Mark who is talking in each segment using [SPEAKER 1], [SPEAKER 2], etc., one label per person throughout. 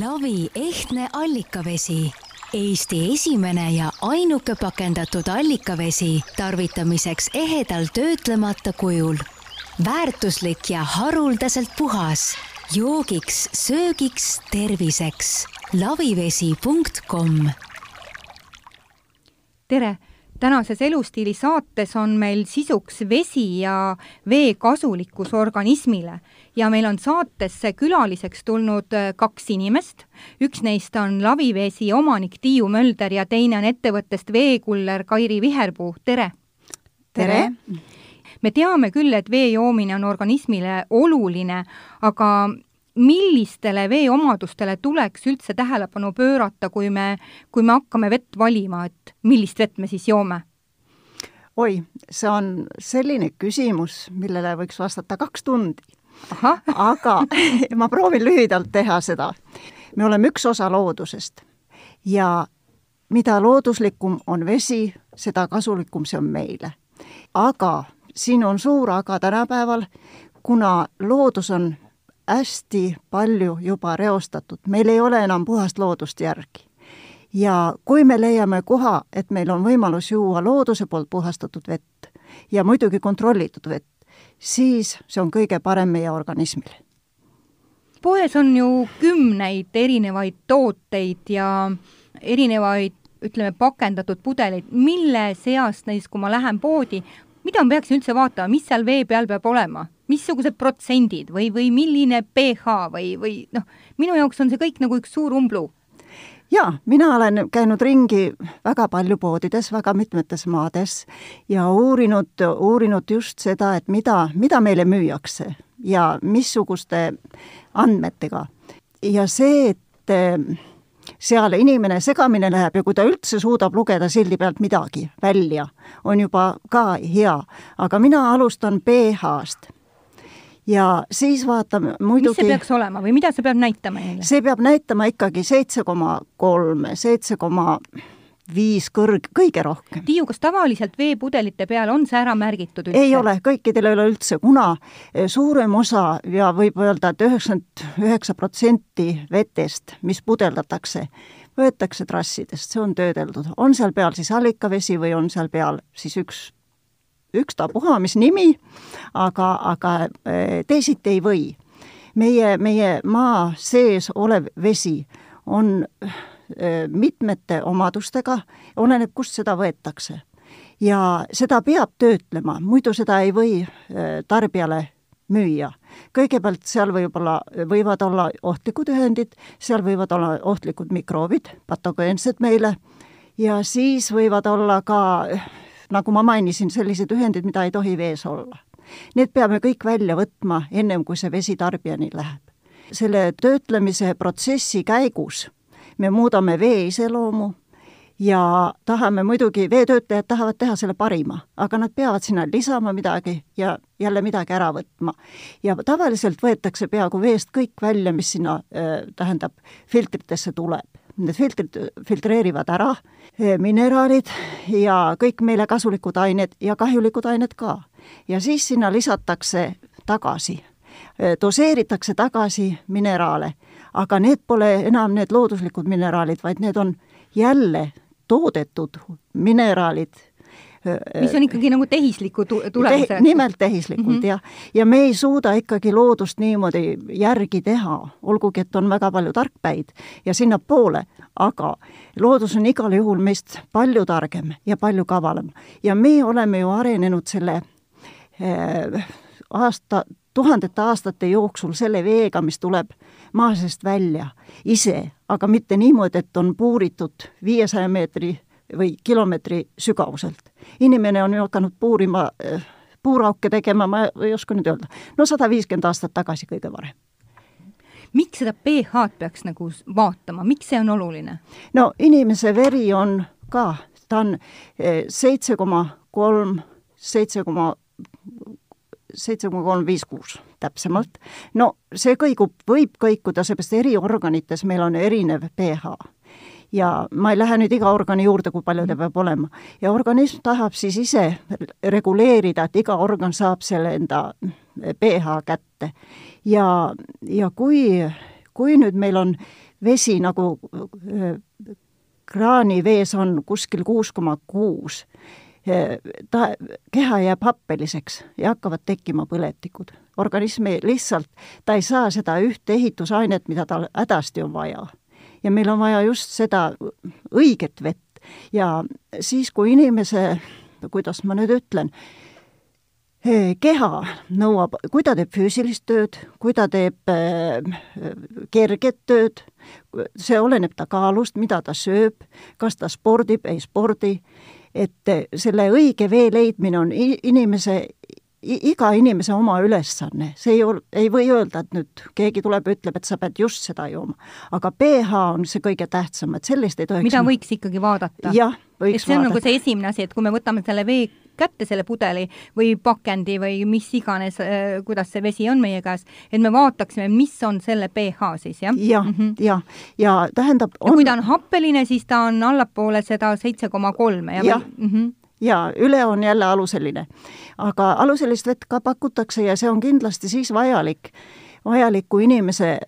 [SPEAKER 1] Lavi ehtne allikavesi. Eesti esimene ja ainuke pakendatud allikavesi tarvitamiseks ehedal töötlemata kujul. väärtuslik ja haruldaselt puhas. joogiks, söögiks, terviseks. lavivesi.com
[SPEAKER 2] tere tänases Elustiili saates on meil sisuks vesi ja vee kasulikkus organismile ja meil on saatesse külaliseks tulnud äh, kaks inimest. üks neist on Lavivesi omanik Tiiu Mölder ja teine on ettevõttest veekuller Kairi Viherpuu, tere!
[SPEAKER 3] tere!
[SPEAKER 2] me teame küll, et vee joomine on organismile oluline, aga millistele veeomadustele tuleks üldse tähelepanu pöörata, kui me, kui me hakkame vett valima, et millist vett me siis joome?
[SPEAKER 3] oi, see on selline küsimus, millele võiks vastata kaks tundi. aga ma proovin lühidalt teha seda. me oleme üks osa loodusest ja mida looduslikum on vesi, seda kasulikum see on meile. aga siin on suur aga tänapäeval, kuna loodus on hästi palju juba reostatud, meil ei ole enam puhast loodust järgi. ja kui me leiame koha, et meil on võimalus juua looduse poolt puhastatud vett ja muidugi kontrollitud vett, siis see on kõige parem meie organismile.
[SPEAKER 2] poes on ju kümneid erinevaid tooteid ja erinevaid ütleme, pakendatud pudeleid, mille seast neist, kui ma lähen poodi, mida ma peaksin üldse vaatama, mis seal vee peal peab olema, missugused protsendid või, või milline pH või, või noh, minu jaoks on see kõik nagu üks suur umbluu
[SPEAKER 3] jaa, mina olen käinud ringi väga palju poodides, väga mitmetes maades ja uurinud, uurinud just seda, et mida, mida meile müüakse ja missuguste andmetega. ja see, et seal inimene segamini läheb ja kui ta üldse suudab lugeda sildi pealt midagi välja, on juba ka hea. aga mina alustan pH-st ja siis vaatame muidugi
[SPEAKER 2] mis see peaks olema või mida see peab näitama meile?
[SPEAKER 3] see peab näitama ikkagi seitse koma kolme, seitse koma viis kõrg, kõige rohkem.
[SPEAKER 2] Tiiu, kas tavaliselt veepudelite peal on see ära märgitud üldse?
[SPEAKER 3] ei ole, kõikidel ei ole üldse, kuna eh, suurem osa ja võib öelda et, et üheksakümmend üheksa protsenti vetest, mis pudeldatakse, võetakse trassidest, see on töödeldud, on seal peal siis allikavesi või on seal peal siis üks, ükstapuha, mis nimi, aga, aga eh, teisiti ei või. meie, meie maa sees olev vesi on mitmete omadustega, oleneb, kust seda võetakse. ja seda peab töötlema, muidu seda ei või tarbijale müüa. kõigepealt seal võib-olla, võivad olla ohtlikud ühendid, seal võivad olla ohtlikud mikroobid, patogeensed meile, ja siis võivad olla ka, nagu ma mainisin, sellised ühendid, mida ei tohi vees olla. Need peame kõik välja võtma, ennem kui see vesi tarbijani läheb. selle töötlemise protsessi käigus me muudame vee iseloomu ja tahame muidugi, veetöötajad tahavad teha selle parima, aga nad peavad sinna lisama midagi ja jälle midagi ära võtma. ja tavaliselt võetakse peaaegu veest kõik välja, mis sinna äh,, tähendab, filtritesse tuleb. Need filtrid filtreerivad ära äh, mineraalid ja kõik meile kasulikud ained ja kahjulikud ained ka. ja siis sinna lisatakse tagasi äh,, doseeritakse tagasi mineraale aga need pole enam need looduslikud mineraalid, vaid need on jälle toodetud mineraalid
[SPEAKER 2] mis on ikkagi nagu tehisliku tu-, tulemusega
[SPEAKER 3] Te,? nimelt tehislikult mm, -hmm. jah. ja me ei suuda ikkagi loodust niimoodi järgi teha, olgugi et on väga palju tarkpäid ja sinnapoole, aga loodus on igal juhul meist palju targem ja palju kavalam. ja me oleme ju arenenud selle äh, aasta, tuhandete aastate jooksul selle veega, mis tuleb maa seest välja ise, aga mitte niimoodi, et on puuritud viiesaja meetri või kilomeetri sügavuselt. inimene on ju hakanud puurima, eh, puurauke tegema, ma ei oska nüüd öelda, no sada viiskümmend aastat tagasi kõige varem
[SPEAKER 2] miks seda pH-d peaks nagu vaatama, miks see on oluline?
[SPEAKER 3] no inimese veri on ka, ta on eh, seitse koma kolm, seitse koma seitse koma kolm viis kuus täpsemalt. no see kõigub, võib kõikuda, seepärast eriorganites meil on erinev pH. Ja ma ei lähe nüüd iga organi juurde, kui palju ta peab olema. ja organism tahab siis ise reguleerida, et iga organ saab selle enda pH kätte. ja, ja kui, kui nüüd meil on vesi nagu äh, kraanivees on kuskil kuus koma kuus, ta, keha jääb happeliseks ja hakkavad tekkima põletikud. organism ei, lihtsalt, ta ei saa seda ühte ehitusainet, mida tal hädasti on vaja. Ja meil on vaja just seda õiget vett. Ja siis, kui inimese, kuidas ma nüüd ütlen, keha nõuab, kui ta teeb füüsilist tööd, kui ta teeb äh, kerget tööd, see oleneb ta kaalust, mida ta sööb, kas ta spordib, ei spordi, et selle õige vee leidmine on inimese iga inimese oma ülesanne, see ei ol-, ei või öelda, et nüüd keegi tuleb, ütleb, et sa pead just seda jooma. aga pH on see kõige tähtsam, et sellist ei tohiks
[SPEAKER 2] mida võiks ikkagi vaadata?
[SPEAKER 3] jah, võiks
[SPEAKER 2] et see on
[SPEAKER 3] vaadata.
[SPEAKER 2] nagu see esimene asi, et kui me võtame selle vee kätte, selle pudeli või pakendi või mis iganes, äh, kuidas see vesi on meie käes, et me vaataksime, mis on selle pH siis, jah?
[SPEAKER 3] jah mm -hmm., ja, ja tähendab
[SPEAKER 2] on... ja kui ta on happeline, siis ta on allapoole seda seitse koma kolme ja,
[SPEAKER 3] ja.
[SPEAKER 2] Mm -hmm
[SPEAKER 3] ja üle on jälle aluseline. aga aluselist vett ka pakutakse ja see on kindlasti siis vajalik, vajalik, kui inimese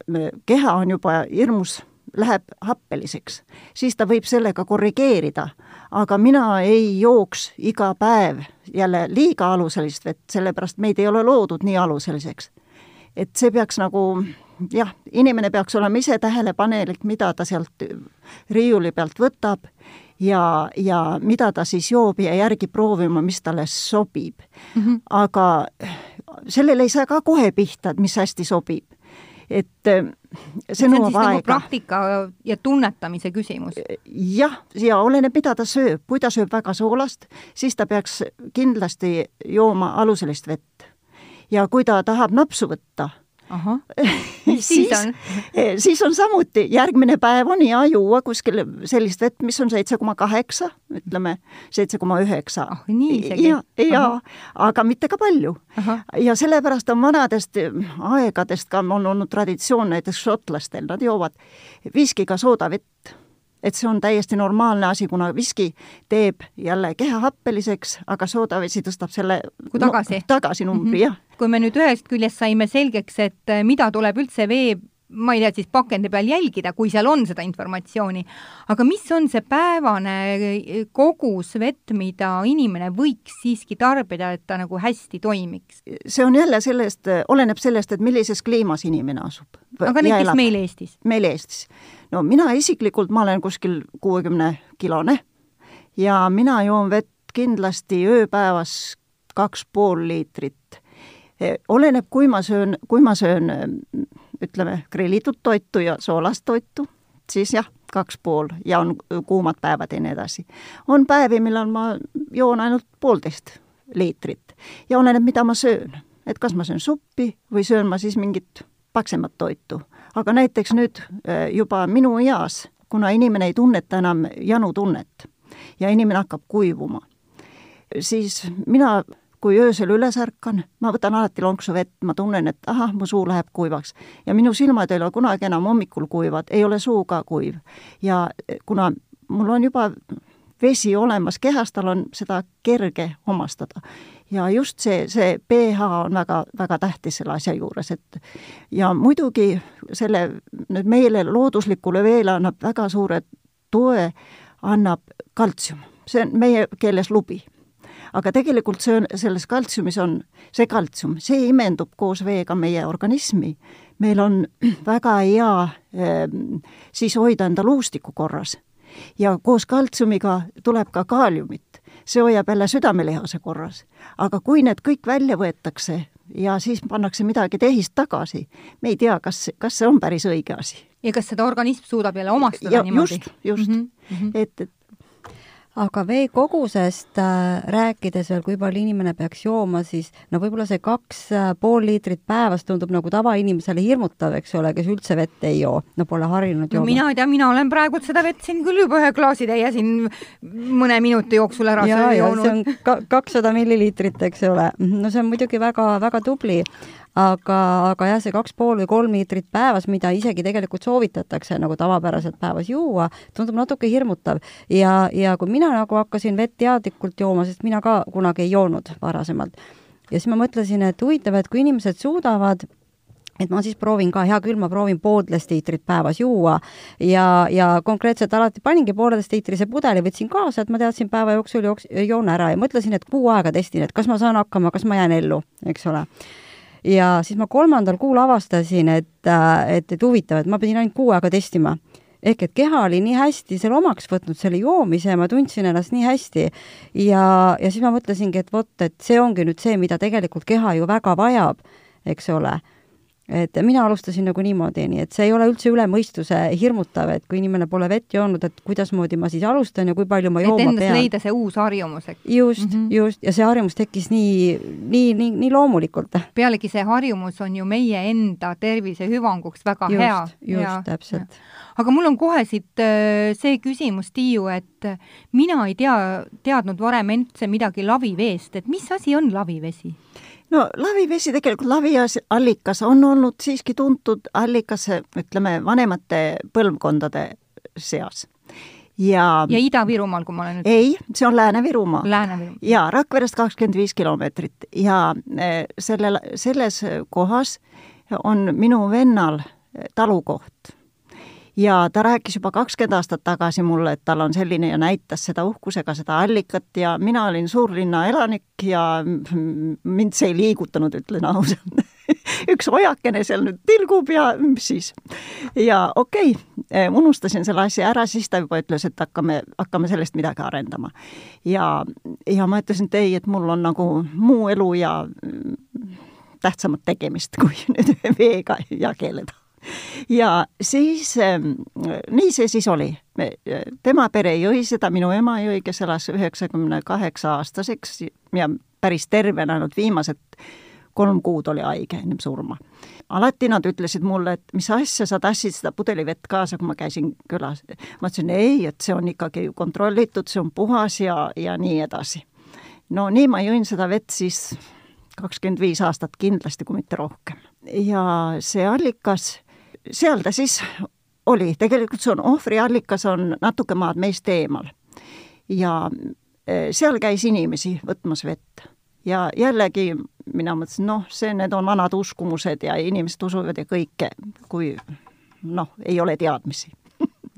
[SPEAKER 3] keha on juba hirmus läheb happeliseks, siis ta võib sellega korrigeerida. aga mina ei jooks iga päev jälle liiga aluselist vett, sellepärast meid ei ole loodud nii aluseliseks. et see peaks nagu jah, inimene peaks olema ise tähelepanelik, mida ta sealt riiuli pealt võtab ja, ja mida ta siis joob ja järgi proovima, mis talle sobib mm. -hmm. aga sellele ei saa ka kohe pihta, et mis hästi sobib et äh, see nõuab
[SPEAKER 2] nagu
[SPEAKER 3] aega.
[SPEAKER 2] praktika ja tunnetamise küsimus.
[SPEAKER 3] jah, ja oleneb, mida ta sööb, kui ta sööb väga soolast, siis ta peaks kindlasti jooma aluselist vett. ja kui ta tahab napsu võtta
[SPEAKER 2] siis on?
[SPEAKER 3] Eh, siis on samuti, järgmine päev on hea juua kuskil sellist vett, mis on seitse koma kaheksa, ütleme seitse koma üheksa.
[SPEAKER 2] ah, nii isegi?
[SPEAKER 3] ja, ja, aga mitte ka palju. ja sellepärast on vanadest aegadest ka on olnud traditsioon näiteks šotlastel, nad joovad viskiga soodavett et see on täiesti normaalne asi, kuna viski teeb jälle keha happeliseks, aga soodavesi tõstab selle
[SPEAKER 2] kui tagasi
[SPEAKER 3] no,, tagasi numbri mm, -hmm. jah.
[SPEAKER 2] kui me nüüd ühest küljest saime selgeks, et äh, mida tuleb üldse vee ma ei tea, siis pakendi peal jälgida, kui seal on seda informatsiooni. aga mis on see päevane äh, kogus vett, mida inimene võiks siiski tarbida, et ta nagu hästi toimiks?
[SPEAKER 3] see on jälle sellest, oleneb sellest, et millises kliimas inimene asub.
[SPEAKER 2] aga näiteks meil Eestis?
[SPEAKER 3] meil Eestis no mina isiklikult, ma olen kuskil kuuekümne kilone ja mina joon vett kindlasti ööpäevas kaks pool liitrit. E, oleneb, kui ma söön, kui ma söön ütleme, grillitud toitu ja soolast toitu, siis jah, kaks pool ja on kuumad päevad ja nii edasi. on päevi, millal ma joon ainult poolteist liitrit ja oleneb, mida ma söön. et kas ma söön suppi või söön ma siis mingit paksemat toitu aga näiteks nüüd äh, juba minu eas, kuna inimene ei tunneta enam janutunnet ja inimene hakkab kuivuma, siis mina kui öösel üles ärkan, ma võtan alati lonksu vett, ma tunnen, et ahah, mu suu läheb kuivaks. ja minu silmad ei ole kunagi enam hommikul kuivad, ei ole suu ka kuiv. ja kuna mul on juba vesi olemas kehas, tal on seda kerge omastada ja just see, see pH on väga, väga tähtis selle asja juures, et ja muidugi selle nüüd meile looduslikule veele annab väga suure toe, annab kaltsium, see on meie keeles lubi. aga tegelikult see on, selles kaltsiumis on, see kaltsium, see imendub koos veega meie organismi. meil on väga hea eh, siis hoida enda luustiku korras ja koos kaltsiumiga tuleb ka kaaliumit see hoiab jälle südamelihase korras. aga kui need kõik välja võetakse ja siis pannakse midagi tehist tagasi, me ei tea, kas, kas see on päris õige asi.
[SPEAKER 2] ja kas seda organism suudab jälle omastada ja, niimoodi?
[SPEAKER 3] just, just mm, -hmm. et, et
[SPEAKER 4] aga vee kogusest äh, rääkides veel, kui palju inimene peaks jooma, siis no võib-olla see kaks äh, pool liitrit päevas tundub nagu tavainimesele hirmutav, eks ole, kes üldse vett ei joo, no pole harjunud
[SPEAKER 2] no
[SPEAKER 4] jooma.
[SPEAKER 2] mina ei tea, mina olen praegu seda vett siin küll juba ühe klaasitäie siin mõne minuti jooksul ära joonud.
[SPEAKER 4] see on ka kakssada milliliitrit, eks ole. no see on muidugi väga, väga tubli aga, aga jah, see kaks pool või kolm liitrit päevas, mida isegi tegelikult soovitatakse nagu tavapäraselt päevas juua, tundub natuke hirmutav. ja, ja kui mina nagu hakkasin vett teadlikult jooma, sest mina ka kunagi ei joonud varasemalt, ja siis ma mõtlesin, et huvitav, et kui inimesed suudavad et ma siis proovin ka, hea küll, ma proovin poolteist liitrit päevas juua. Ja, ja konkreetselt alati paningi pooleteist liitrise pudeli, võtsin kaasa, et ma teadsin päeva jooksul jooks-, joon ära. Ja mõtlesin, et kuu aega testin, et kas ma saan hakkama, kas ma jään ellu, eks ole. Ja siis ma kolmandal kuul avastasin, et, et, et huvitav, et ma pidin ainult kuu aega testima. Ehk et keha oli nii hästi selle omaks võtnud, selle joomise ma tundsin ennast nii hästi. ja, ja siis ma mõtlesingi, et vot, et see ongi nüüd see, mida tegelikult keha ju väga vajab, eks ole et mina alustasin nagu niimoodi, nii et see ei ole üldse üle mõistuse hirmutav, et kui inimene pole vett joonud, et kuidasmoodi ma siis alustan ja kui palju ma jooma
[SPEAKER 2] et
[SPEAKER 4] pean.
[SPEAKER 2] leida see uus harjumus, eks.
[SPEAKER 4] just mm, -hmm. just, ja see harjumus tekkis nii, nii, nii, nii loomulikult.
[SPEAKER 2] pealegi see harjumus on ju meie enda tervise hüvanguks väga
[SPEAKER 4] just,
[SPEAKER 2] hea.
[SPEAKER 4] just, täpselt.
[SPEAKER 2] aga mul on kohe siit äh, see küsimus, Tiiu, et mina ei tea, teadnud varem üldse midagi laviveest, et mis asi on lavivesi?
[SPEAKER 3] No lavivesi tegelikult, laviallikas on olnud siiski tuntud allikas, ütleme, vanemate põlvkondade seas. ja
[SPEAKER 2] ja Ida-Virumaal, kui ma olen nüüd
[SPEAKER 3] ei, see on Lääne-Virumaa.
[SPEAKER 2] Lääne-Virumaa.
[SPEAKER 3] jaa, Rakverest kakskümmend viis kilomeetrit ja eh, selle, selles kohas on minu vennal talukoht ja ta rääkis juba kakskümmend aastat tagasi mulle, et tal on selline ja näitas seda uhkusega, seda allikat ja mina olin suurlinna elanik ja mind see ei liigutanud, ütlen ausalt üks ojakene seal nüüd tilgub ja mis siis. ja okei okay,, unustasin selle asja ära, siis ta juba ütles, et hakkame, hakkame sellest midagi arendama. ja, ja ma ütlesin, et ei, et mul on nagu muu elu ja tähtsamat tegemist, kui nüüd veega jageleda ja siis ähm, nii see siis oli. tema pere jõi seda, minu ema jõi, kes elas üheksakümne kaheksa aastaseks ja päris tervena, ainult viimased kolm kuud oli haige ennem surma. alati nad ütlesid mulle, et mis asja, sa tassid seda pudelivett kaasa, kui ma käisin külas. ma ütlesin ei, et see on ikkagi kontrollitud, see on puhas ja, ja nii edasi. no nii ma jõin seda vett siis kakskümmend viis aastat kindlasti, kui mitte rohkem. ja see allikas seal ta siis oli, tegelikult see on ohvriallikas, on natuke maad meist eemal. ja e, seal käis inimesi võtmas vett. Ja jällegi mina mõtlesin, noh, see, need on vanad uskumused ja inimesed usuvad ja kõike, kui noh, ei ole teadmisi.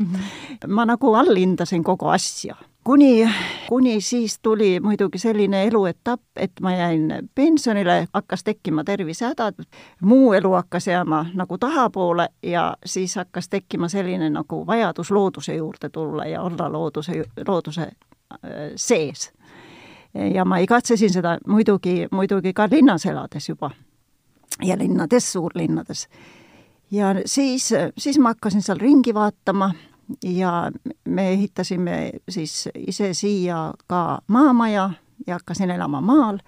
[SPEAKER 3] Ma nagu allhindasin kogu asja kuni, kuni siis tuli muidugi selline eluetapp, et ma jäin pensionile, hakkas tekkima tervisehädad, muu elu hakkas jääma nagu tahapoole ja siis hakkas tekkima selline nagu vajadus looduse juurde tulla ja olla looduse, looduse äh, sees. ja ma igatsesin seda muidugi, muidugi ka linnas elades juba ja linnades, suurlinnades. ja siis, siis ma hakkasin seal ringi vaatama ja me ehitasime siis ise siia ka maamaja ja hakkasin elama maal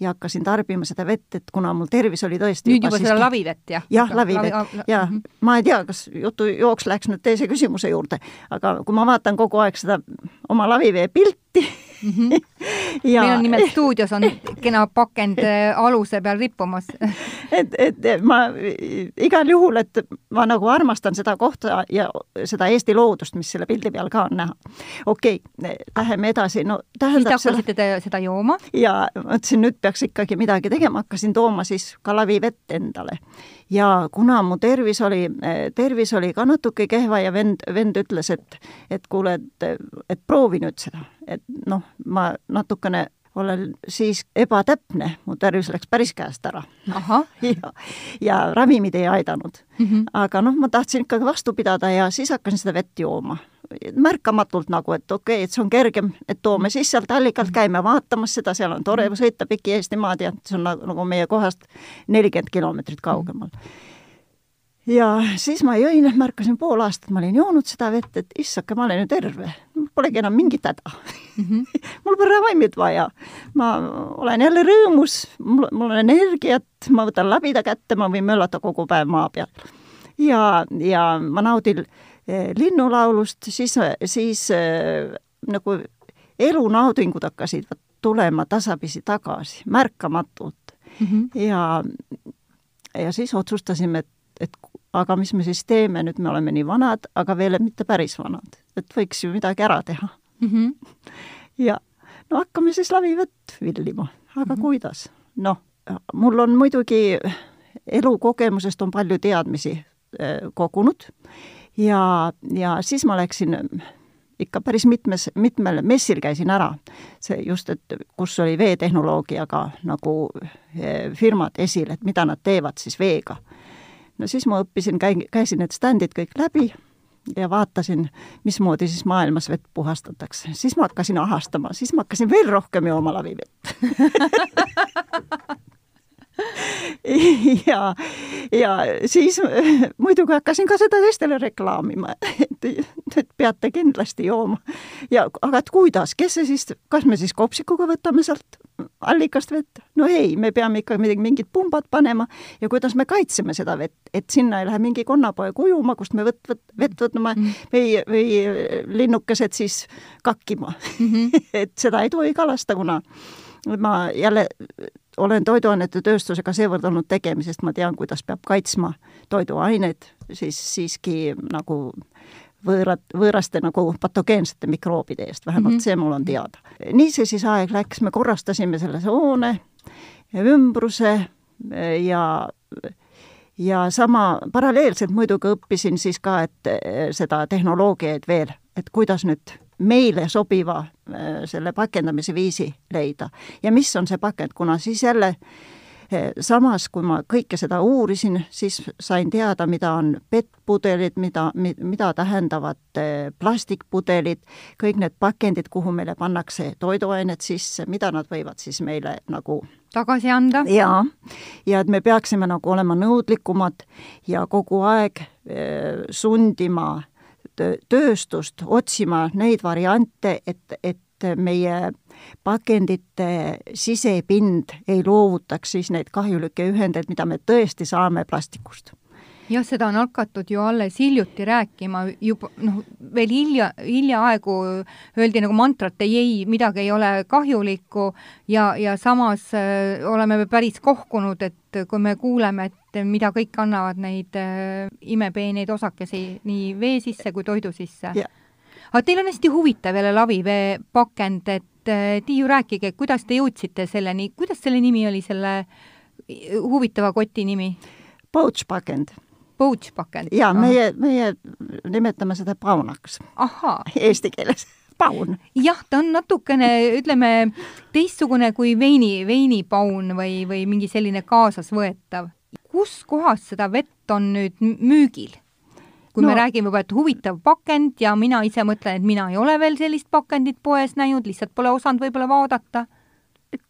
[SPEAKER 3] ja hakkasin tarbima seda vett, et kuna mul tervis oli tõesti
[SPEAKER 2] nüüd juba, juba seda lavivett, jah?
[SPEAKER 3] jah, lavivett lavi, ja mm -hmm. ma ei tea, kas jutujooks läks nüüd teise küsimuse juurde, aga kui ma vaatan kogu aeg seda oma lavivee pilti
[SPEAKER 2] mm. -hmm. ja meil on nimelt stuudios on kena pakend äh, aluse peal rippumas
[SPEAKER 3] et, et ma igal juhul, et ma nagu armastan seda kohta ja seda Eesti loodust, mis selle pildi peal ka on näha. okei okay,, läheme edasi, no tähendab
[SPEAKER 2] siis te hakkasite seda, seda jooma?
[SPEAKER 3] ja mõtlesin, nüüd peaks ikkagi midagi tegema, hakkasin tooma siis kalavivett endale ja kuna mu tervis oli, tervis oli ka natuke kehva ja vend, vend ütles, et, et kuule, et, et proovi nüüd seda, et noh, ma natukene olen siis ebatäpne, mu tervis läks päris käest ära. ja, ja ravimid ei aidanud mm. -hmm. aga noh, ma tahtsin ikkagi vastu pidada ja siis hakkasin seda vett jooma märkamatult nagu, et okei okay,, et see on kergem, et toome siis sealt allikalt, käime vaatamas seda, seal on tore sõita pikki Eestimaad ja see on nagu, nagu meie kohast nelikümmend kilomeetrit kaugemal. Ja siis ma jõin, märkasin pool aastat, ma olin joonud seda vett, et issake, ma olen ju terve, polegi enam mingit häda mm. -hmm. mul pole ravimit vaja, ma olen jälle rõõmus, mul, mul on energiat, ma võtan labida kätte, ma võin möllata kogu päev maa peal. ja, ja ma naudin äh, Eh, linnulaulust, siis, siis eh, nagu elunaudingud hakkasid tulema tasapisi tagasi, märkamatult mm. -hmm. ja, ja siis otsustasime, et, et aga mis me siis teeme, nüüd me oleme nii vanad, aga veel mitte päris vanad, et võiks ju midagi ära teha mm. -hmm. ja no hakkame siis lavivett villima, aga mm -hmm. kuidas? noh, mul on muidugi elukogemusest on palju teadmisi kogunud ja, ja siis ma läksin ikka päris mitmes, mitmel messil käisin ära. see just, et kus oli veetehnoloogiaga nagu firmad esil, et mida nad teevad siis veega. No siis ma õppisin, käi-, käisin need standid kõik läbi ja vaatasin, mismoodi siis maailmas vett puhastatakse. siis ma hakkasin ahastama, siis ma hakkasin veel rohkem jooma lavivett ja, ja siis muidugi hakkasin ka seda teistele reklaamima, et, et peate kindlasti jooma. ja aga et kuidas, kes see siis, kas me siis kopsikuga võtame sealt allikast vett? no ei, me peame ikka midagi, mingid pumbad panema ja kuidas me kaitseme seda vett, et sinna ei lähe mingi konnapoeg ujuma, kust me võt-, võt-, vett võtma -hmm. või, või linnukesed siis kakkima mm. -hmm. et seda ei tohi kalastada, kuna ma jälle olen toiduainete tööstusega seevõrd olnud tegemisest, ma tean, kuidas peab kaitsma toiduaineid siis siiski nagu võõrad, võõraste nagu patogeensete mikroobide eest, vähemalt mm -hmm. see mul on teada. nii see siis aeg läks, me korrastasime selle hoone ja ümbruse ja ja sama paralleelselt muidugi õppisin siis ka, et seda tehnoloogiaid veel, et kuidas nüüd meile sobiva äh, selle pakendamise viisi leida. ja mis on see pakend, kuna siis jälle äh, samas, kui ma kõike seda uurisin, siis sain teada, mida on PET-pudelid, mida, mida tähendavad äh, plastikpudelid, kõik need pakendid, kuhu meile pannakse toiduained sisse, mida nad võivad siis meile nagu
[SPEAKER 2] tagasi anda.
[SPEAKER 3] jaa, ja et me peaksime nagu olema nõudlikumad ja kogu aeg sundima tööstust otsima neid variante, et, et meie pakendite sisepind ei loovutaks siis neid kahjulikke ühendeid, mida me tõesti saame plastikust
[SPEAKER 2] jah, seda on hakatud ju alles hiljuti rääkima, juba noh, veel hilja, hiljaaegu öeldi nagu mantrat, ei, ei, midagi ei ole kahjulikku ja, ja samas äh, oleme me päris kohkunud, et kui me kuuleme, et mida kõik annavad neid äh, imepeeneid osakesi nii vee sisse kui toidu sisse. Yeah.. aga teil on hästi huvitav jälle lavivee pakend, et äh, Tiiu, rääkige, kuidas te jõudsite selleni, kuidas selle nimi oli, selle huvitava koti nimi?
[SPEAKER 3] Pouch pakend
[SPEAKER 2] pouch pakend?
[SPEAKER 3] jaa, meie, meie nimetame seda paunaks. Eesti keeles paun.
[SPEAKER 2] jah, ta on natukene, ütleme, teistsugune kui veini, veinipaun või, või mingi selline kaasasvõetav. kus kohas seda vett on nüüd müügil? kui no. me räägime juba, et huvitav pakend ja mina ise mõtlen, et mina ei ole veel sellist pakendit poes näinud, lihtsalt pole osanud võib-olla vaadata.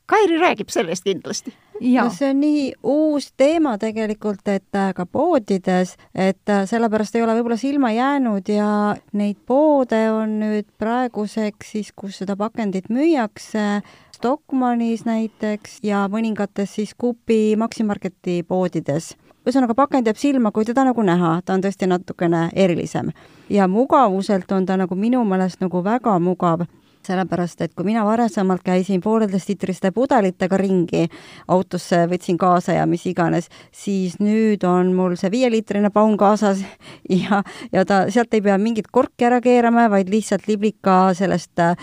[SPEAKER 3] Kairi räägib sellest kindlasti
[SPEAKER 4] no see on nii uus teema tegelikult, et äh, ka poodides, et äh, sellepärast ei ole võib-olla silma jäänud ja neid poode on nüüd praeguseks siis, kus seda pakendit müüakse, Stockmannis näiteks ja mõningates siis Coopi Maximarketi poodides. Ühesõnaga, pakend jääb silma, kui teda nagu näha, ta on tõesti natukene erilisem. ja mugavuselt on ta nagu minu meelest nagu väga mugav sellepärast et kui mina varasemalt käisin pooleteistliitriste pudelitega ringi, autosse võtsin kaasa ja mis iganes, siis nüüd on mul see viieliitrine paun kaasas ja, ja ta, sealt ei pea mingit korki ära keerama, vaid lihtsalt liblika sellest äh,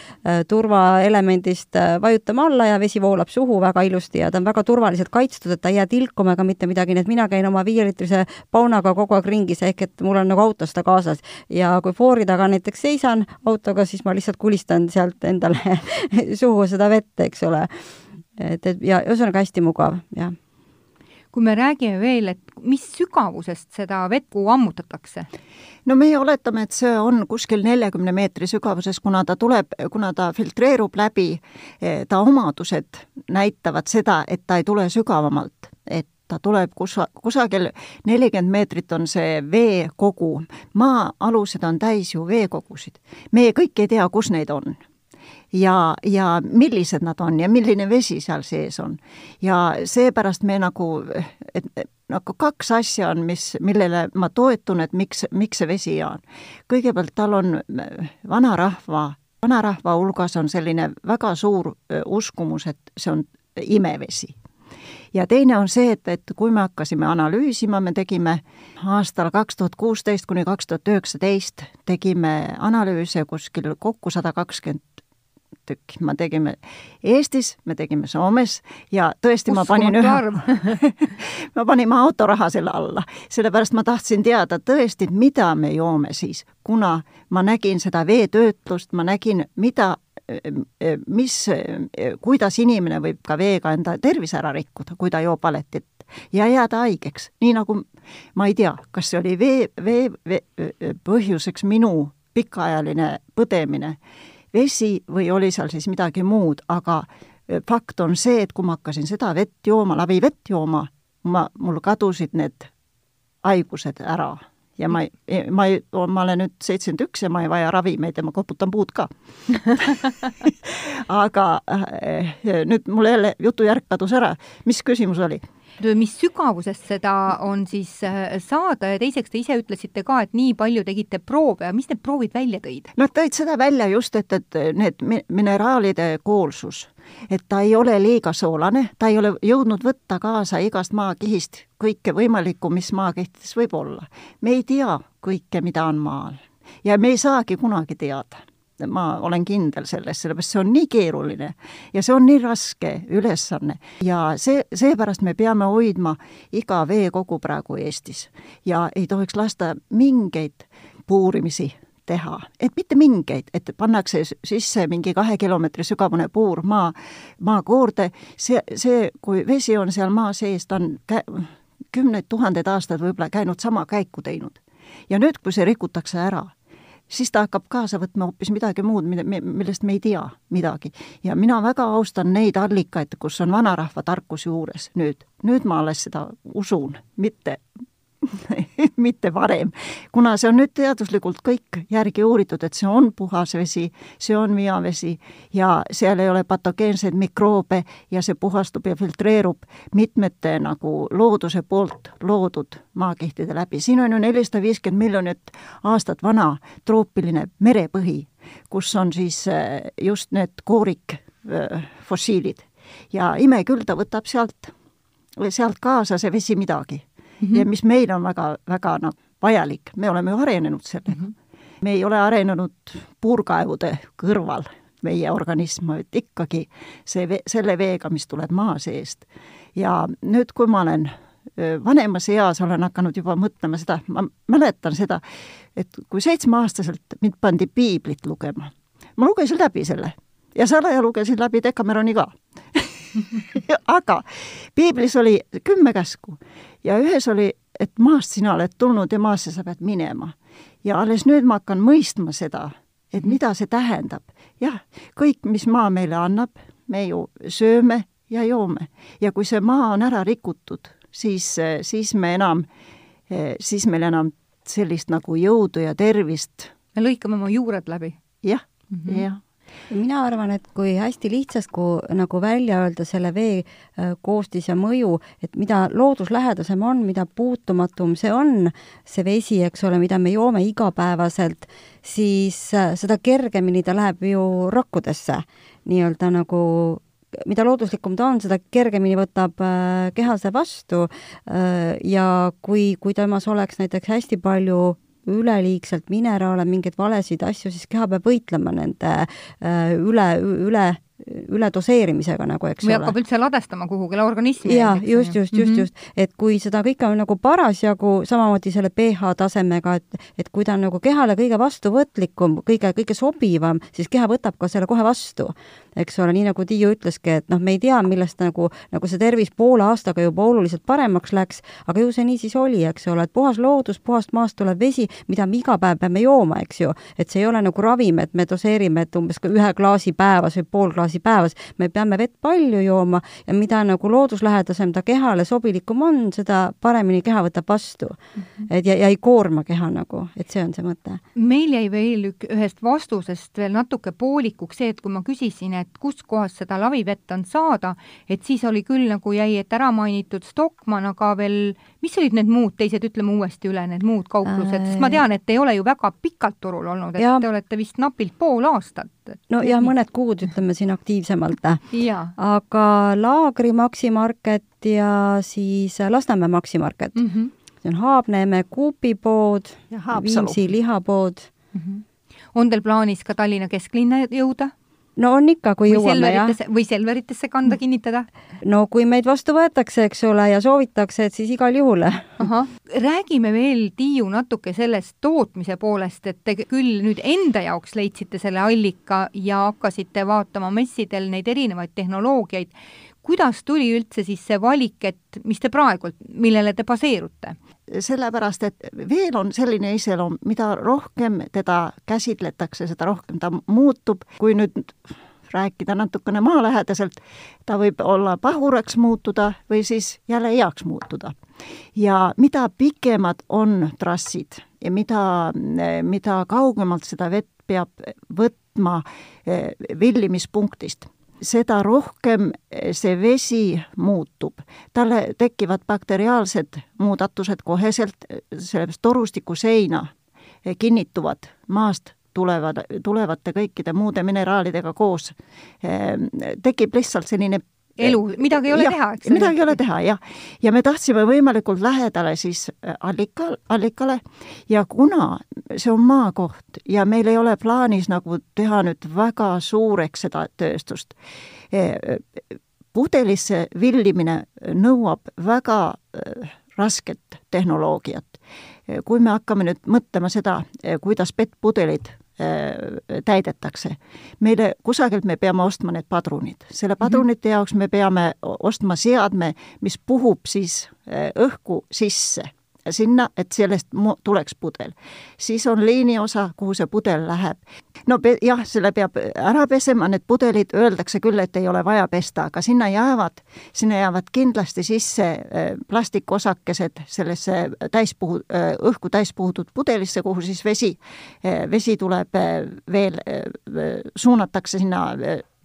[SPEAKER 4] turvaelemendist äh, vajutama alla ja vesi voolab suhu väga ilusti ja ta on väga turvaliselt kaitstud, et ta ei jää tilkuma ega mitte midagi, nii et mina käin oma viieliitrise paunaga kogu aeg ringis, ehk et mul on nagu autos ta kaasas. ja kui foori taga näiteks seisan autoga, siis ma lihtsalt kulistan seal sealt endale suhu seda vett, eks ole. et, et ja ühesõnaga hästi mugav, jah.
[SPEAKER 2] kui me räägime veel, et mis sügavusest seda vett ammutatakse?
[SPEAKER 3] no meie oletame, et see on kuskil neljakümne meetri sügavuses, kuna ta tuleb, kuna ta filtreerub läbi, eh, ta omadused näitavad seda, et ta ei tule sügavamalt, et ta tuleb kusa, kusagil nelikümmend meetrit on see veekogu. maa-alused on täis ju veekogusid. meie kõik ei tea, kus neid on ja, ja millised nad on ja milline vesi seal sees on. ja seepärast me nagu, et nagu kaks asja on, mis, millele ma toetun, et miks, miks see vesi on. kõigepealt tal on vanarahva, vanarahva hulgas on selline väga suur uskumus, et see on imevesi ja teine on see, et, et kui me hakkasime analüüsima, me tegime aastal kaks tuhat kuusteist kuni kaks tuhat üheksateist tegime analüüse kuskil kokku sada kakskümmend tükki, me tegime Eestis, me tegime Soomes ja tõesti, ma panin ühe, me panime autoraha selle alla, sellepärast ma tahtsin teada tõesti, mida me joome siis, kuna ma nägin seda veetöötlust, ma nägin, mida mis, kuidas inimene võib ka veega enda tervise ära rikkuda, kui ta joob valetit ja jääda haigeks, nii nagu ma ei tea, kas see oli vee, vee, vee põhjuseks minu pikaajaline põdemine, vesi või oli seal siis midagi muud, aga fakt on see, et kui ma hakkasin seda vett jooma, läbi vett jooma, ma, mul kadusid need haigused ära. Ja ma ei, ma ei, ma olen nüüd seitsekümmend üks ja ma ei vaja ravimeid ja ma koputan puud ka. Aga äh, nüüd mul jälle jutujärk kadus ära, mis küsimus oli?
[SPEAKER 2] Mis sügavusest seda on siis äh, saada? Ja teiseks te ise ütlesite ka, et nii palju tegite proove. Mis need proovid välja tõid?
[SPEAKER 3] Nad tõid seda välja just, et, et need mineraalide koolsus, et ta ei ole liiga soolane, ta ei ole jõudnud võtta kaasa igast maakihist kõike võimalikku, mis maakihtides võib olla. me ei tea kõike, mida on maal. Ja me ei saagi kunagi teada ma olen kindel selles, sellepärast see on nii keeruline ja see on nii raske ülesanne. Ja see, seepärast me peame hoidma iga veekogu praegu Eestis ja ei tohiks lasta mingeid puurimisi teha, et mitte mingeid, et pannakse sisse mingi kahe kilomeetri sügavune puur maa, maakoorde, see, see, kui vesi on seal maa sees, ta on kümneid tuhandeid aastaid võib-olla käinud sama käiku teinud. ja nüüd, kui see rikutakse ära siis ta hakkab kaasa võtma hoopis midagi muud, mida, millest me ei tea midagi. ja mina väga austan neid allikaid, kus on vanarahva tarkus juures nüüd. nüüd ma alles seda usun, mitte mitte varem, kuna see on nüüd teaduslikult kõik järgi uuritud, et see on puhas vesi, see on veavesi ja seal ei ole patogeenseid mikroobe ja see puhastub ja filtreerub mitmete nagu looduse poolt loodud maakihtide läbi. siin on ju nelisada viiskümmend miljonit aastat vana troopiline merepõhi, kus on siis äh, just need koorikfossiilid äh, ja ime küll, ta võtab sealt, sealt kaasa see vesi midagi mm -hmm. ja mis meil on väga, väga noh, vajalik, me oleme ju arenenud sellega mm. -hmm. me ei ole arenenud puurkaevude kõrval, meie organism, et ikkagi see vee, selle veega, mis tuleb maa seest. ja nüüd, kui ma olen vanemas eas olen hakanud juba mõtlema seda, ma mäletan seda, et kui seitsmeaastaselt mind pandi piiblit lugema, ma lugesin läbi selle ja salaja lugesin läbi Decameroni ka aga piiblis oli kümme käsku ja ühes oli, et maast sina oled tulnud ja maasse sa pead minema. ja alles nüüd ma hakkan mõistma seda, et mhm. mida see tähendab. jah, kõik, mis maa meile annab, me ju sööme ja joome. ja kui see maa on ära rikutud, siis, siis me enam, siis meil enam sellist nagu jõudu ja tervist.
[SPEAKER 2] me lõikame oma juured läbi.
[SPEAKER 3] jah mm -hmm., jah
[SPEAKER 4] mina arvan, et kui hästi lihtsasti kui, nagu välja öelda selle vee äh, koostis ja mõju, et mida looduslähedasem on, mida puutumatum see on, see vesi, eks ole, mida me joome igapäevaselt, siis äh, seda kergemini ta läheb ju rakkudesse. Nii-öelda nagu mida looduslikum ta on, seda kergemini võtab äh, keha see vastu ja kui, kui temas oleks näiteks hästi palju üleliigselt mineraale, mingeid valesid asju, siis keha peab võitlema nende äh, üle, üle üledoseerimisega nagu, eks
[SPEAKER 2] või
[SPEAKER 4] ole.
[SPEAKER 2] hakkab üldse ladestama kuhugile organismi.
[SPEAKER 4] jaa, just, just, just mm, -hmm. just, et kui seda kõike on nagu parasjagu, samamoodi selle pH tasemega, et et kui ta on nagu kehale kõige vastuvõtlikum, kõige, kõige sobivam, siis keha võtab ka selle kohe vastu. Eks ole, nii nagu Tiiu ütleski, et noh, me ei tea, millest nagu, nagu see tervis poole aastaga juba oluliselt paremaks läks, aga ju see nii siis oli, eks ole, et puhas loodus, puhast maast tulev vesi, mida me iga päev peame jooma, eks ju, et see ei ole nagu ravim, et me doseerime, et umbes ühe klaasi päevas või pool klaasi päevas. me peame vett palju jooma ja mida nagu looduslähedasem ta kehale sobilikum on, seda paremini keha võtab vastu. -hmm. et ja, ja ei koorma keha nagu, et see on see mõte.
[SPEAKER 2] meil jäi veel ük-, ühest vastusest veel natuke poolikuks see, et kui ma küsisin, et kuskohast seda lavivett on saada, et siis oli küll nagu jäi, et ära mainitud Stockmann, aga veel, mis olid need muud teised, ütleme uuesti üle, need muud kauplused, sest ma tean, et ei ole ju väga pikalt turul olnud, et ja. te olete vist napilt pool aastat
[SPEAKER 4] no ja mõned kuud, ütleme siin aktiivsemalt. aga Laagri Maximarket ja siis Lasnamäe Maximarket mm. -hmm. see on Haabneeme kuupipood, Viimsi lihapood mm.
[SPEAKER 2] -hmm. on teil plaanis ka Tallinna kesklinna jõuda?
[SPEAKER 4] No on ikka, kui
[SPEAKER 2] või
[SPEAKER 4] jõuame, jah.
[SPEAKER 2] või Selveritesse kanda kinnitada?
[SPEAKER 4] no kui meid vastu võetakse, eks ole, ja soovitakse, et siis igal juhul.
[SPEAKER 2] räägime veel, Tiiu, natuke sellest tootmise poolest, et te küll nüüd enda jaoks leidsite selle allika ja hakkasite vaatama messidel neid erinevaid tehnoloogiaid. Kuidas tuli üldse siis see valik, et mis te praegu, millele te baseerute?
[SPEAKER 3] sellepärast, et veel on selline iseloom, mida rohkem teda käsitletakse, seda rohkem ta muutub, kui nüüd rääkida natukene maalähedaselt, ta võib olla pahuraks muutuda või siis jälle heaks muutuda. ja mida pikemad on trassid ja mida, mida kaugemalt seda vett peab võtma eh, villimispunktist seda rohkem see vesi muutub. talle tekivad bakteriaalsed muudatused koheselt, sellepärast torustiku seina kinnituvad maast tulevad, tulevate kõikide muude mineraalidega koos. tekib lihtsalt selline
[SPEAKER 2] elu, midagi ei ole ja, teha, eks?
[SPEAKER 3] midagi ei ole teha, jah. ja me tahtsime võimalikult lähedale siis äh, allika, allikale ja kuna see on maakoht ja meil ei ole plaanis nagu teha nüüd väga suureks seda tööstust, e, pudelisse villimine nõuab väga äh, rasket tehnoloogiat. kui me hakkame nüüd mõtlema seda, kuidas PET-pudelid täidetakse. meile, kusagilt me peame ostma need padrunid. selle mhm. padrunite jaoks me peame ostma seadme, mis puhub siis äh, õhku sisse sinna, et sellest tuleks pudel. siis on liiniosa, kuhu see pudel läheb. no jah, selle peab ära pesema, need pudelid öeldakse küll, et ei ole vaja pesta, aga sinna jäävad, sinna jäävad kindlasti sisse äh, plastikosakesed sellesse täispuhu, äh, õhku täis puhutud pudelisse, kuhu siis vesi, äh, vesi tuleb veel, suunatakse sinna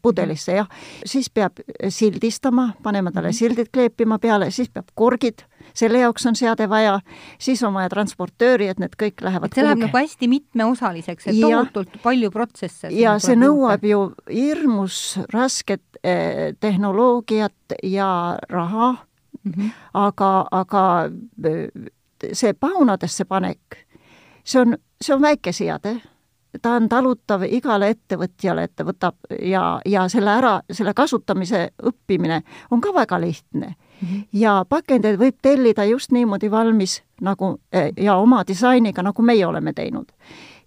[SPEAKER 3] pudelisse, jah. siis peab sildistama, panema talle mhm. sildid kleepima peale, siis peab korgid, selle jaoks on seade vaja, siis on vaja transportööri, et need kõik lähevad
[SPEAKER 2] et see läheb nagu hästi mitmeosaliseks, et tohutult palju protsesse.
[SPEAKER 3] ja see nõuab ju hirmus rasket eh, tehnoloogiat ja raha mm, -hmm. aga, aga eh, see paunadesse panek, see on, see on väike seade ta on talutav igale ettevõtjale, et ta võtab ja, ja selle ära, selle kasutamise õppimine on ka väga lihtne mm. -hmm. ja pakendeid võib tellida just niimoodi valmis nagu ja oma disainiga, nagu meie oleme teinud.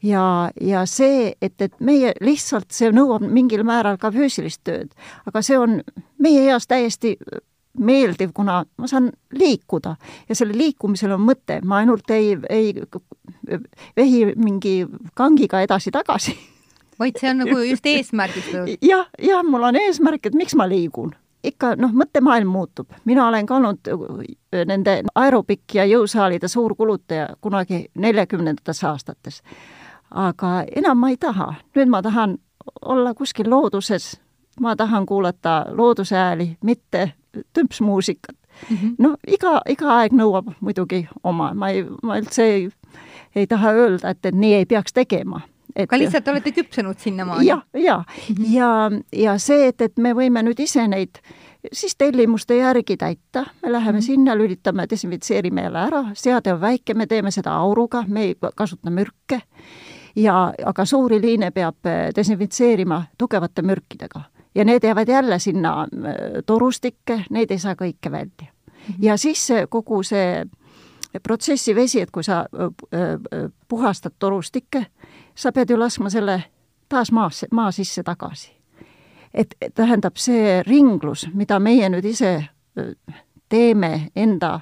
[SPEAKER 3] ja, ja see, et, et meie lihtsalt, see nõuab mingil määral ka füüsilist tööd, aga see on meie eas täiesti meeldiv, kuna ma saan liikuda ja sellel liikumisel on mõte, ma ainult ei, ei vehi mingi kangiga edasi-tagasi.
[SPEAKER 2] vaid see on nagu just eesmärgistatud?
[SPEAKER 3] jah, jah, mul on eesmärk, et miks ma liigun ikka noh, mõttemaailm muutub. mina olen ka olnud äh, nende aerobik- ja jõusaalide suur kulutaja kunagi neljakümnendates aastates. aga enam ma ei taha, nüüd ma tahan olla kuskil looduses, ma tahan kuulata looduse hääli, mitte tümpsmuusikat mm. -hmm. no iga, iga aeg nõuab muidugi oma, ma ei, ma üldse ei, ei taha öelda, et, et nii ei peaks tegema
[SPEAKER 2] et aga lihtsalt olete küpsenud sinnamaani?
[SPEAKER 3] ja, mm -hmm. ja, ja see, et, et me võime nüüd ise neid siis tellimuste järgi täita, me läheme -hmm. sinna, lülitame, desinfitseerime jälle ära, seade on väike, me teeme seda auruga, me ei kasuta mürke ja, aga suuri liine peab desinfitseerima tugevate mürkidega ja need jäävad jälle sinna äh, torustikke, neid ei saa kõike välja. -hmm. ja siis kogu see protsessi vesi, et kui sa äh, puhastad torustikke, sa pead ju laskma selle taas maasse, maa sisse tagasi. et tähendab, see ringlus, mida meie nüüd ise teeme enda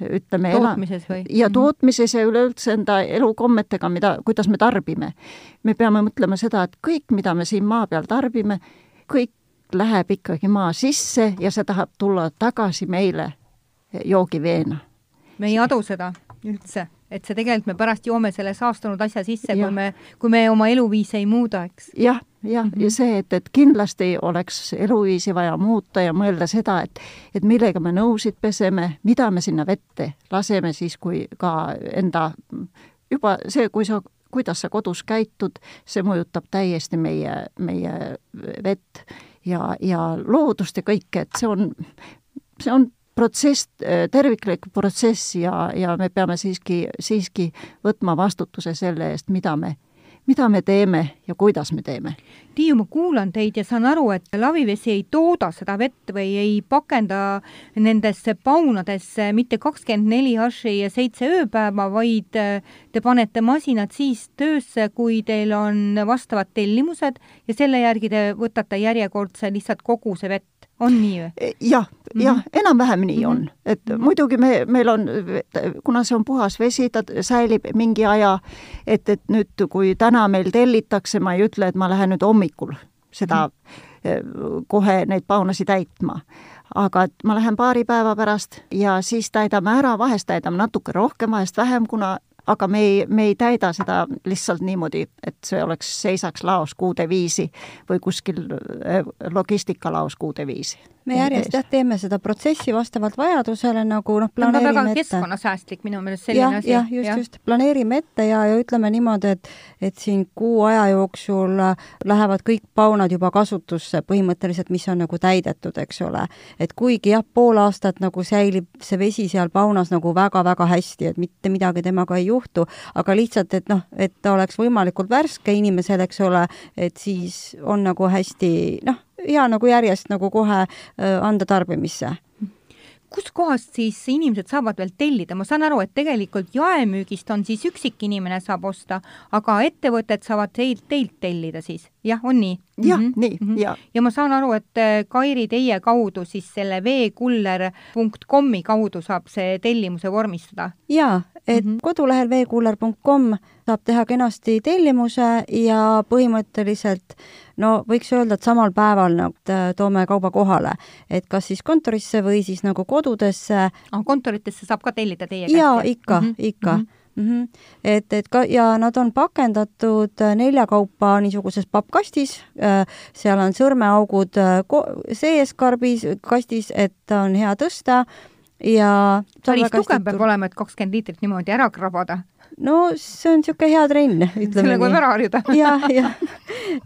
[SPEAKER 3] ütleme
[SPEAKER 2] tootmises või?
[SPEAKER 3] ja mhm. tootmises ja üleüldse enda elukommetega, mida, kuidas me tarbime. me peame mõtlema seda, et kõik, mida me siin maa peal tarbime, kõik läheb ikkagi maa sisse ja see tahab tulla tagasi meile joogiveena.
[SPEAKER 2] me ei adu seda üldse, et see tegelikult me pärast joome selle saastunud asja sisse, kui me, kui me oma eluviisi ei muuda, eks.
[SPEAKER 3] jah, jah mm, -hmm. ja see, et, et kindlasti oleks eluviisi vaja muuta ja mõelda seda, et et millega me nõusid peseme, mida me sinna vette laseme siis, kui ka enda juba see, kui sa kuidas sa kodus käitud, see mõjutab täiesti meie, meie vett ja, ja loodust ja kõike, et see on, see on protsess, terviklik protsess ja, ja me peame siiski, siiski võtma vastutuse selle eest, mida me, mida me teeme ja kuidas me teeme.
[SPEAKER 2] Tiiu, ma kuulan teid ja saan aru, et lavivesi ei tooda seda vett või ei pakenda nendesse paunadesse mitte kakskümmend neli haši ja seitse ööpäeva, vaid te panete masinad siis töösse, kui teil on vastavad tellimused ja selle järgi te võtate järjekordse lihtsalt koguse vett on nii või?
[SPEAKER 3] E, jah, jah -hmm., enam-vähem nii mm -hmm. on, et -hmm. muidugi me, meil on, kuna see on puhas vesi, ta säilib mingi aja, et, et nüüd, kui täna meil tellitakse, ma ei ütle, et ma lähen nüüd hommikul seda mm -hmm. kohe neid paunasid täitma aga et ma lähen paari päeva pärast ja siis täidame ära, vahest täidame natuke rohkem, vahest vähem, kuna aga me ei, me ei täida seda lihtsalt niimoodi, et see oleks, seisaks laos kuude viisi või kuskil äh, logistikalaos kuude viisi
[SPEAKER 4] me järjest jah, teeme seda protsessi vastavalt vajadusele nagu noh, planeerime
[SPEAKER 2] ette. väga keskkonnasäästlik minu meelest selline asi.
[SPEAKER 4] jah, just ja., just, planeerime ette ja, ja ütleme niimoodi, et et siin kuu aja jooksul lähevad kõik paunad juba kasutusse põhimõtteliselt, mis on nagu täidetud, eks ole. et kuigi jah, pool aastat nagu säilib see vesi seal paunas nagu väga-väga hästi, et mitte midagi temaga ei juhtu, aga lihtsalt, et noh, et ta oleks võimalikult värske inimesel, eks ole, et siis on nagu hästi noh, hea nagu järjest nagu kohe anda tarbimisse
[SPEAKER 2] kuskohast siis inimesed saavad veel tellida, ma saan aru, et tegelikult jaemüügist on siis üksik inimene saab osta, aga ettevõtted saavad teilt, teilt tellida siis, jah, on nii?
[SPEAKER 3] jah mm, -hmm. nii mm, -hmm. ja.
[SPEAKER 2] ja ma saan aru, et Kairi, teie kaudu siis selle veekuller.com-i kaudu saab see tellimuse vormistada?
[SPEAKER 4] jaa, et mm -hmm. kodulehel veekuller.com saab teha kenasti tellimuse ja põhimõtteliselt no võiks öelda, et samal päeval nagu toome kauba kohale, et kas siis kontorisse või siis nagu kodudesse
[SPEAKER 2] ah,. kontoritesse saab ka tellida teie
[SPEAKER 4] käest? jaa, ikka mm, -hmm. ikka mm. -hmm Mm -hmm. et, et ka ja nad on pakendatud nelja kaupa niisuguses pappkastis, seal on sõrmeaugud sees karbis, kastis, et on hea tõsta ja
[SPEAKER 2] päris tugev peab olema, et kakskümmend liitrit niimoodi ära krabada.
[SPEAKER 4] no see on niisugune hea trenn, ütleme
[SPEAKER 2] sellega võib ära harjuda.
[SPEAKER 4] jah, jah,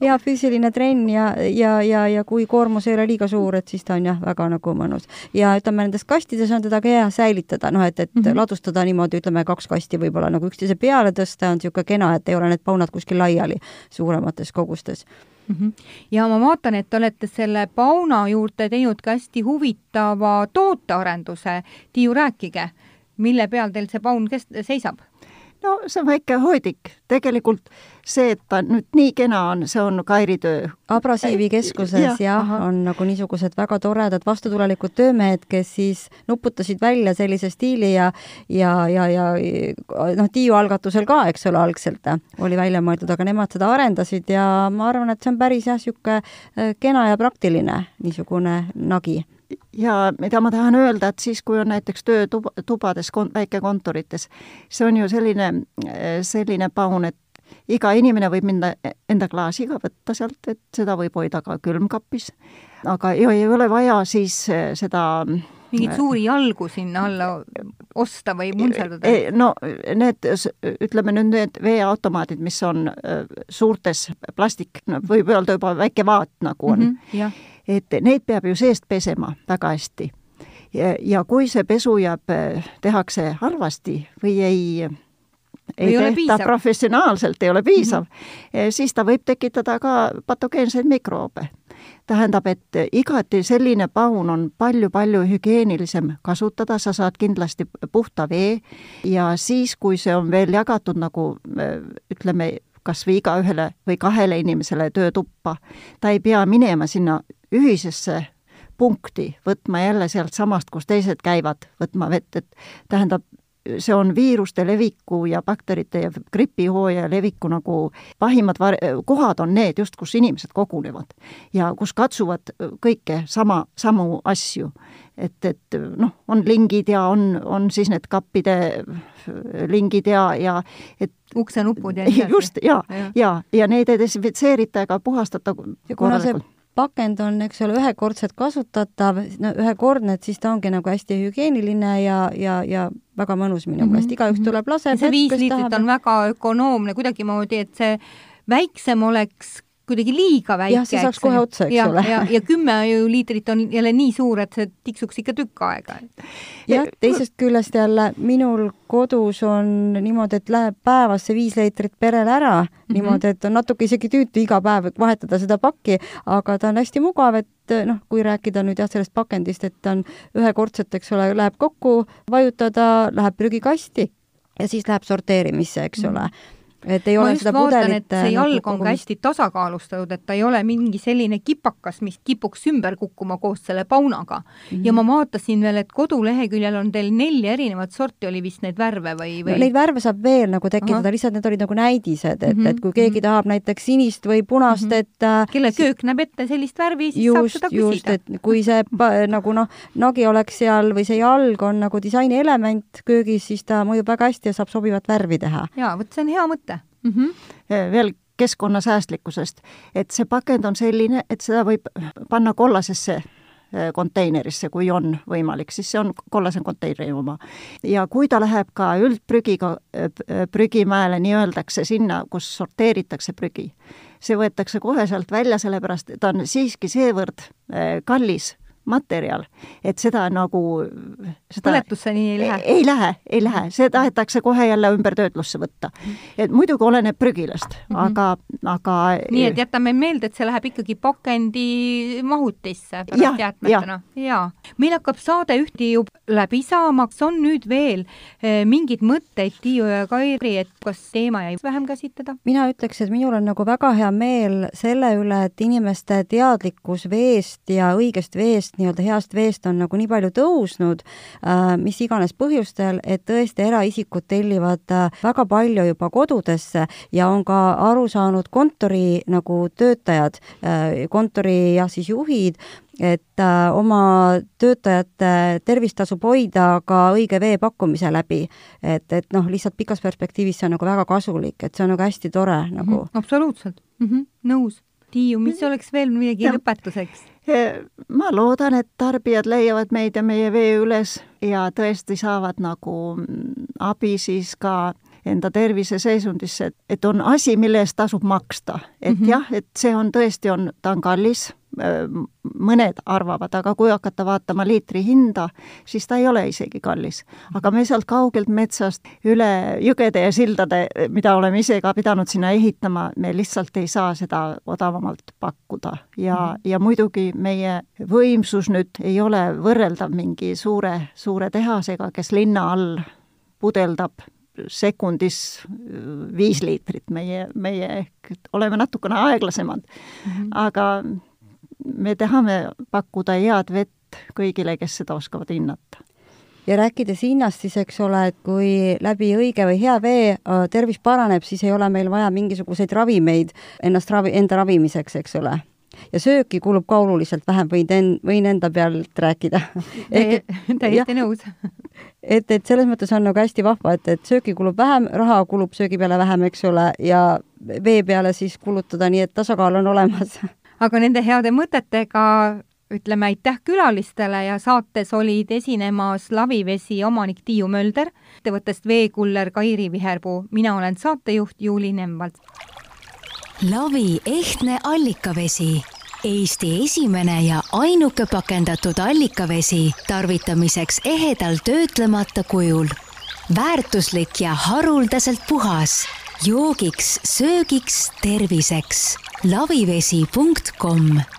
[SPEAKER 4] hea füüsiline trenn ja, ja, ja, ja kui koormus ei ole liiga suur, et siis ta on jah, väga nagu mõnus. ja ütleme, nendes kastides on teda ka hea säilitada, noh et, et mm -hmm. ladustada niimoodi, ütleme, kaks kasti võib-olla nagu üksteise peale tõsta, on niisugune kena, et ei ole need paunad kuskil laiali suuremates kogustes.
[SPEAKER 2] Ja ma vaatan, et te olete selle Pauna juurde teinud ka hästi huvitava tootearenduse. Tiiu, rääkige, mille peal teil see paun kes-, seisab?
[SPEAKER 3] No see on väike hoidik, tegelikult see, et ta nüüd nii kena on, see on Kairi töö.
[SPEAKER 4] Abrasiivi keskuses jah ja, ja, on nagu niisugused väga toredad vastutulelikud töömehed, kes siis nuputasid välja sellise stiili ja ja, ja, ja noh, Tiiu algatusel ka, eks ole, algselt oli välja mõeldud, aga nemad seda arendasid ja ma arvan, et see on päris jah, niisugune äh, kena ja praktiline niisugune nagi
[SPEAKER 3] ja mida ma tahan öelda, et siis, kui on näiteks töö tuba, tubades, väikekontorites, see on ju selline, selline paun, et iga inimene võib minna enda klaasi ka võtta sealt, et seda võib hoida ka külmkapis. aga ei, ei ole vaja siis seda
[SPEAKER 2] mingeid suuri jalgu sinna alla osta või muntserdada?
[SPEAKER 3] no need, ütleme nüüd need veeautomaadid, mis on suurtes plastik, võib öelda juba väike vaat nagu on mm. -hmm, et neid peab ju seest pesema väga hästi. ja, ja kui see pesu jääb, tehakse halvasti või ei ei, ei tehta professionaalselt, ei ole piisav mm, -hmm. siis ta võib tekitada ka patogeenseid mikroobe. tähendab, et igati selline paun on palju-palju hügieenilisem kasutada, sa saad kindlasti puhta vee ja siis, kui see on veel jagatud nagu ütleme, kas või igaühele või kahele inimesele töötuppa, ta ei pea minema sinna ühisesse punkti, võtma jälle sealtsamast, kus teised käivad, võtma vett, et tähendab, see on viiruste leviku ja bakterite ja gripihooaja leviku nagu pahimad kohad on need just, kus inimesed kogunevad ja kus katsuvad kõike sama, samu asju. et, et noh, on lingid ja on, on siis need kappide lingid ja, ja et
[SPEAKER 2] uksenupud ja nii
[SPEAKER 3] edasi. just, ja, ja, ja, ja neid ei desinfitseerita ega puhastata korralikult
[SPEAKER 4] pakend on, eks ole, ühekordselt kasutatav, no ühekordne, et siis ta ongi nagu hästi hügieeniline ja, ja, ja väga mõnus minu mhm, meelest mm -hmm., igaüks mhm. tuleb, laseb.
[SPEAKER 2] see viis liitrit tahab... on väga ökonoomne kuidagimoodi, et see väiksem oleks kuidagi liiga väike.
[SPEAKER 4] jah, see saaks kohe otsa, eks
[SPEAKER 2] ja,
[SPEAKER 4] ole.
[SPEAKER 2] ja, ja kümme ju liitrit on jälle nii suur, et see tiksuks ikka tükk aega.
[SPEAKER 4] jah, teisest küljest jälle minul kodus on niimoodi, et läheb päevas see viis liitrit perele ära mm, -hmm. niimoodi, et on natuke isegi tüütu iga päev vahetada seda pakki, aga ta on hästi mugav, et noh, kui rääkida nüüd jah, sellest pakendist, et ta on ühekordselt, eks ole, läheb kokku, vajutada, läheb prügikasti ja siis läheb sorteerimisse, eks mm -hmm. ole et ei
[SPEAKER 2] ma
[SPEAKER 4] ole
[SPEAKER 2] just
[SPEAKER 4] seda
[SPEAKER 2] vaatan,
[SPEAKER 4] pudelit
[SPEAKER 2] et see
[SPEAKER 4] nagu
[SPEAKER 2] jalg on ka hästi tasakaalustatud, et ta ei ole mingi selline kipakas, mis kipuks ümber kukkuma koos selle paunaga mm. -hmm. ja ma vaatasin veel, et koduleheküljel on teil neli erinevat sorti, oli vist neid värve või, või
[SPEAKER 4] no, neid värve saab veel nagu tekitada, lihtsalt need olid nagu näidised, et mm, -hmm. et kui keegi tahab näiteks sinist või punast mm, -hmm. et äh,
[SPEAKER 2] kelle köök näeb ette sellist värvi, siis
[SPEAKER 4] just,
[SPEAKER 2] saab seda
[SPEAKER 4] just,
[SPEAKER 2] küsida.
[SPEAKER 4] et kui see nagu noh, nagi oleks seal või see jalg on nagu disainielement köögis, siis ta mõjub väga hästi ja saab sobivat värvi teha.
[SPEAKER 2] jaa, vot see on hea mõte mm. -hmm.
[SPEAKER 3] veel keskkonnasäästlikkusest, et see pakend on selline, et seda võib panna kollasesse eh, konteinerisse, kui on võimalik, siis see on kollase konteineri oma. ja kui ta läheb ka üldprügiga eh, prügimäele, nii öeldakse, sinna, kus sorteeritakse prügi, see võetakse kohe sealt välja, sellepärast ta on siiski seevõrd kallis materjal, et seda nagu seda
[SPEAKER 2] põletusse nii ei lähe?
[SPEAKER 3] ei lähe, ei lähe, see tahetakse kohe jälle ümbertöötlusse võtta. et muidugi oleneb prügilast mm, -hmm. aga, aga
[SPEAKER 2] nii et jätame meelde, et see läheb ikkagi pakendi mahutisse pärast jäätmetena. jaa. meil hakkab saade ühti ju läbi saama, kas on nüüd veel eh, mingeid mõtteid, Tiiu ja Kairi, et kas teema jäi vähem käsitleda?
[SPEAKER 4] mina ütleks, et minul on nagu väga hea meel selle üle, et inimeste teadlikkus veest ja õigest veest nii-öelda heast veest on nagu nii palju tõusnud, mis iganes põhjustel, et tõesti eraisikud tellivad äh, väga palju juba kodudesse ja on ka aru saanud kontori nagu töötajad, äh, kontori jah, siis juhid, et äh, oma töötajate tervist tasub hoida ka õige vee pakkumise läbi. et, et noh, lihtsalt pikas perspektiivis see on nagu väga kasulik, et see on nagu hästi tore nagu mm.
[SPEAKER 2] -hmm, absoluutselt mm, -hmm, nõus. Tiiu, mis oleks veel midagi lõpetuseks?
[SPEAKER 3] Ma loodan, et tarbijad leiavad meid ja meie vee üles ja tõesti saavad nagu abi siis ka enda terviseseisundisse, et on asi, mille eest tasub maksta. et mm -hmm. jah, et see on tõesti, on, ta on kallis, mõned arvavad, aga kui hakata vaatama liitri hinda, siis ta ei ole isegi kallis. aga me sealt kaugelt metsast üle jõgede ja sildade, mida oleme ise ka pidanud sinna ehitama, me lihtsalt ei saa seda odavamalt pakkuda ja ja muidugi meie võimsus nüüd ei ole võrreldav mingi suure, suure tehasega, kes linna all pudeldab sekundis viis liitrit, meie, meie ehk oleme natukene aeglasemad mm. -hmm. aga me tahame pakkuda head vett kõigile, kes seda oskavad hinnata
[SPEAKER 4] ja rääkides hinnast, siis eks ole, et kui läbi õige või hea vee äh, tervis paraneb, siis ei ole meil vaja mingisuguseid ravimeid ennast ravi, enda ravimiseks, eks ole. ja sööki kulub ka oluliselt vähem, võin en-, võin enda pealt rääkida.
[SPEAKER 2] täiesti nõus.
[SPEAKER 4] et, et selles mõttes on nagu hästi vahva, et, et sööki kulub vähem, raha kulub söögi peale vähem, eks ole, ja vee peale siis kulutada, nii et tasakaal on olemas
[SPEAKER 2] aga nende heade mõtetega ütleme aitäh külalistele ja saates olid esinemas Lavivesi omanik Tiiu Mölder, ettevõttest Veekuller Kairi Viherpuu, mina olen saatejuht Juuli Nemvald.
[SPEAKER 1] Lavi ehtne allikavesi Eesti esimene ja ainuke pakendatud allikavesi tarvitamiseks ehedal töötlemata kujul. väärtuslik ja haruldaselt puhas, joogiks, söögiks, terviseks lavivesi.com